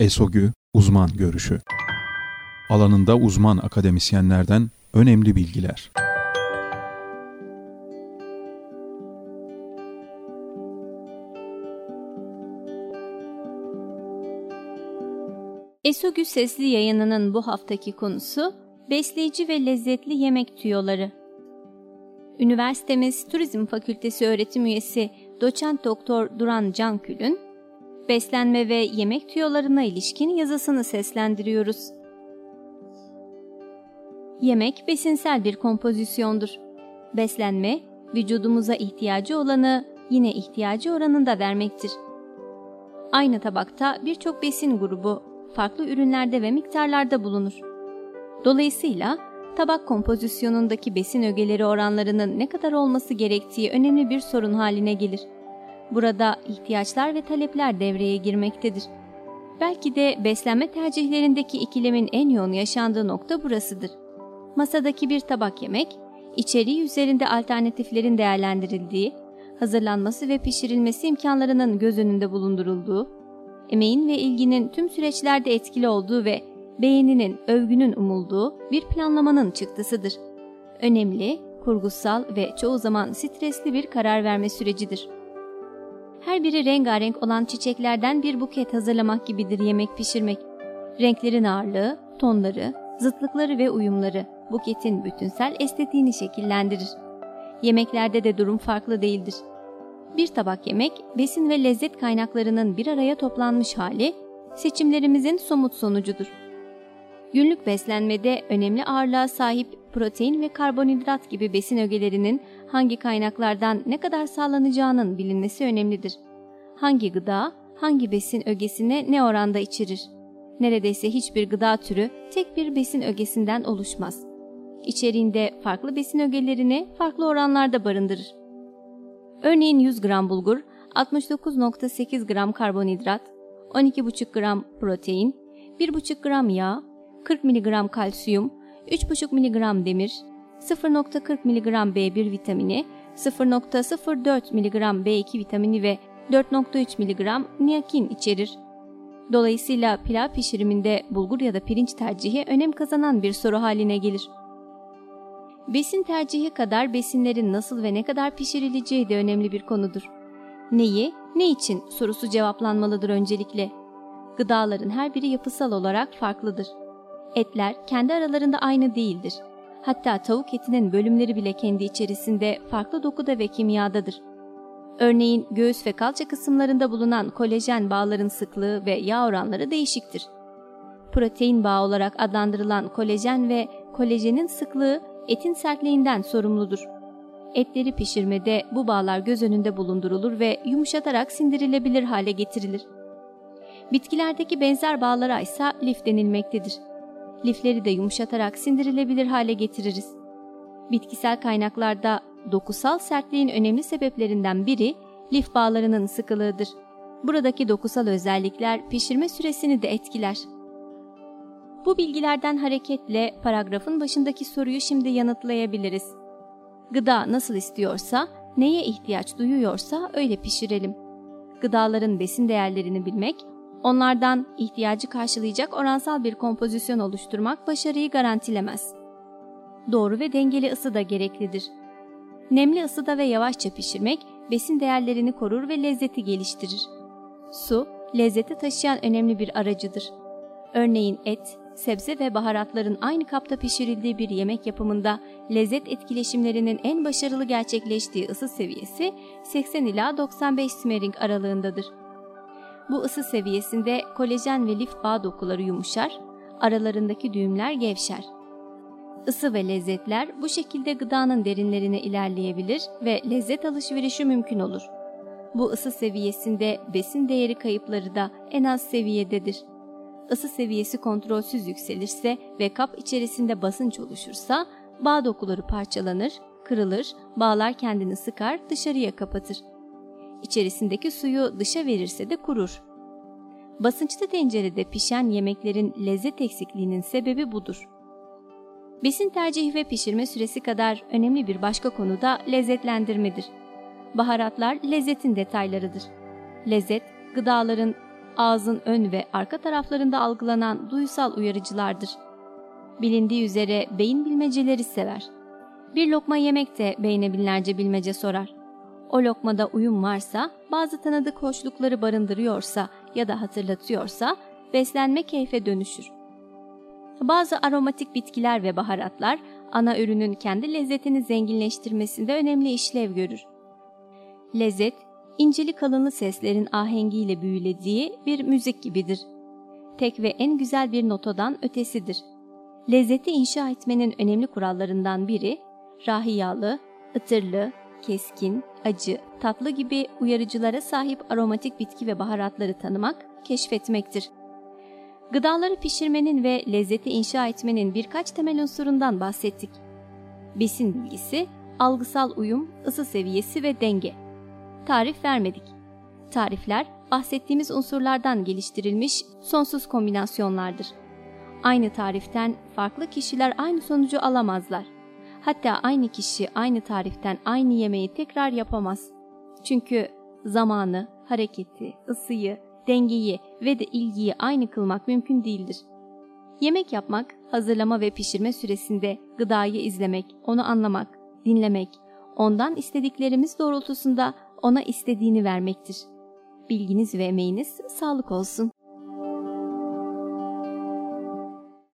ESOGÜ Uzman Görüşü Alanında uzman akademisyenlerden önemli bilgiler. ESOGÜ Sesli yayınının bu haftaki konusu besleyici ve lezzetli yemek tüyoları. Üniversitemiz Turizm Fakültesi öğretim üyesi Doçent Doktor Duran Cankül'ün beslenme ve yemek tüyolarına ilişkin yazısını seslendiriyoruz. Yemek besinsel bir kompozisyondur. Beslenme, vücudumuza ihtiyacı olanı yine ihtiyacı oranında vermektir. Aynı tabakta birçok besin grubu farklı ürünlerde ve miktarlarda bulunur. Dolayısıyla tabak kompozisyonundaki besin ögeleri oranlarının ne kadar olması gerektiği önemli bir sorun haline gelir. Burada ihtiyaçlar ve talepler devreye girmektedir. Belki de beslenme tercihlerindeki ikilemin en yoğun yaşandığı nokta burasıdır. Masadaki bir tabak yemek, içeriği üzerinde alternatiflerin değerlendirildiği, hazırlanması ve pişirilmesi imkanlarının göz önünde bulundurulduğu, emeğin ve ilginin tüm süreçlerde etkili olduğu ve beğeninin, övgünün umulduğu bir planlamanın çıktısıdır. Önemli, kurgusal ve çoğu zaman stresli bir karar verme sürecidir. Her biri rengarenk olan çiçeklerden bir buket hazırlamak gibidir yemek pişirmek. Renklerin ağırlığı, tonları, zıtlıkları ve uyumları buketin bütünsel estetiğini şekillendirir. Yemeklerde de durum farklı değildir. Bir tabak yemek, besin ve lezzet kaynaklarının bir araya toplanmış hali, seçimlerimizin somut sonucudur. Günlük beslenmede önemli ağırlığa sahip protein ve karbonhidrat gibi besin ögelerinin hangi kaynaklardan ne kadar sağlanacağının bilinmesi önemlidir. Hangi gıda, hangi besin ögesine ne oranda içerir? Neredeyse hiçbir gıda türü tek bir besin ögesinden oluşmaz. İçeriğinde farklı besin ögelerini farklı oranlarda barındırır. Örneğin 100 gram bulgur, 69.8 gram karbonhidrat, 12,5 gram protein, 1,5 gram yağ, 40 mg kalsiyum, 3,5 mg demir, 0,40 mg B1 vitamini, 0,04 mg B2 vitamini ve 4,3 mg niakin içerir. Dolayısıyla pilav pişiriminde bulgur ya da pirinç tercihi önem kazanan bir soru haline gelir. Besin tercihi kadar besinlerin nasıl ve ne kadar pişirileceği de önemli bir konudur. Neyi, ne için sorusu cevaplanmalıdır öncelikle. Gıdaların her biri yapısal olarak farklıdır. Etler kendi aralarında aynı değildir. Hatta tavuk etinin bölümleri bile kendi içerisinde farklı dokuda ve kimyadadır. Örneğin göğüs ve kalça kısımlarında bulunan kolajen bağların sıklığı ve yağ oranları değişiktir. Protein bağı olarak adlandırılan kolajen ve kolajenin sıklığı etin sertliğinden sorumludur. Etleri pişirmede bu bağlar göz önünde bulundurulur ve yumuşatarak sindirilebilir hale getirilir. Bitkilerdeki benzer bağlara ise lif denilmektedir. Lifleri de yumuşatarak sindirilebilir hale getiririz. Bitkisel kaynaklarda dokusal sertliğin önemli sebeplerinden biri lif bağlarının sıkılığıdır. Buradaki dokusal özellikler pişirme süresini de etkiler. Bu bilgilerden hareketle paragrafın başındaki soruyu şimdi yanıtlayabiliriz. Gıda nasıl istiyorsa, neye ihtiyaç duyuyorsa öyle pişirelim. Gıdaların besin değerlerini bilmek, onlardan ihtiyacı karşılayacak oransal bir kompozisyon oluşturmak başarıyı garantilemez. Doğru ve dengeli ısı da gereklidir. Nemli ısıda ve yavaşça pişirmek besin değerlerini korur ve lezzeti geliştirir. Su, lezzeti taşıyan önemli bir aracıdır. Örneğin et, sebze ve baharatların aynı kapta pişirildiği bir yemek yapımında lezzet etkileşimlerinin en başarılı gerçekleştiği ısı seviyesi 80 ila 95 simmering aralığındadır. Bu ısı seviyesinde kolajen ve lif bağ dokuları yumuşar, aralarındaki düğümler gevşer. Isı ve lezzetler bu şekilde gıdanın derinlerine ilerleyebilir ve lezzet alışverişi mümkün olur. Bu ısı seviyesinde besin değeri kayıpları da en az seviyededir. Isı seviyesi kontrolsüz yükselirse ve kap içerisinde basınç oluşursa bağ dokuları parçalanır, kırılır, bağlar kendini sıkar, dışarıya kapatır. İçerisindeki suyu dışa verirse de kurur. Basınçlı tencerede pişen yemeklerin lezzet eksikliğinin sebebi budur. Besin tercihi ve pişirme süresi kadar önemli bir başka konu da lezzetlendirmedir. Baharatlar lezzetin detaylarıdır. Lezzet, gıdaların ağzın ön ve arka taraflarında algılanan duysal uyarıcılardır. Bilindiği üzere beyin bilmeceleri sever. Bir lokma yemek de beyne binlerce bilmece sorar. O lokmada uyum varsa, bazı tanıdık hoşlukları barındırıyorsa ya da hatırlatıyorsa beslenme keyfe dönüşür. Bazı aromatik bitkiler ve baharatlar ana ürünün kendi lezzetini zenginleştirmesinde önemli işlev görür. Lezzet, inceli kalınlı seslerin ahengiyle büyülediği bir müzik gibidir. Tek ve en güzel bir notadan ötesidir. Lezzeti inşa etmenin önemli kurallarından biri, rahiyalı, ıtırlı, keskin, acı, tatlı gibi uyarıcılara sahip aromatik bitki ve baharatları tanımak, keşfetmektir. Gıdaları pişirmenin ve lezzeti inşa etmenin birkaç temel unsurundan bahsettik. Besin bilgisi, algısal uyum, ısı seviyesi ve denge. Tarif vermedik. Tarifler, bahsettiğimiz unsurlardan geliştirilmiş sonsuz kombinasyonlardır. Aynı tariften farklı kişiler aynı sonucu alamazlar. Hatta aynı kişi aynı tariften aynı yemeği tekrar yapamaz. Çünkü zamanı, hareketi, ısıyı, dengeyi ve de ilgiyi aynı kılmak mümkün değildir. Yemek yapmak, hazırlama ve pişirme süresinde gıdayı izlemek, onu anlamak, dinlemek, ondan istediklerimiz doğrultusunda ona istediğini vermektir. Bilginiz ve emeğiniz sağlık olsun.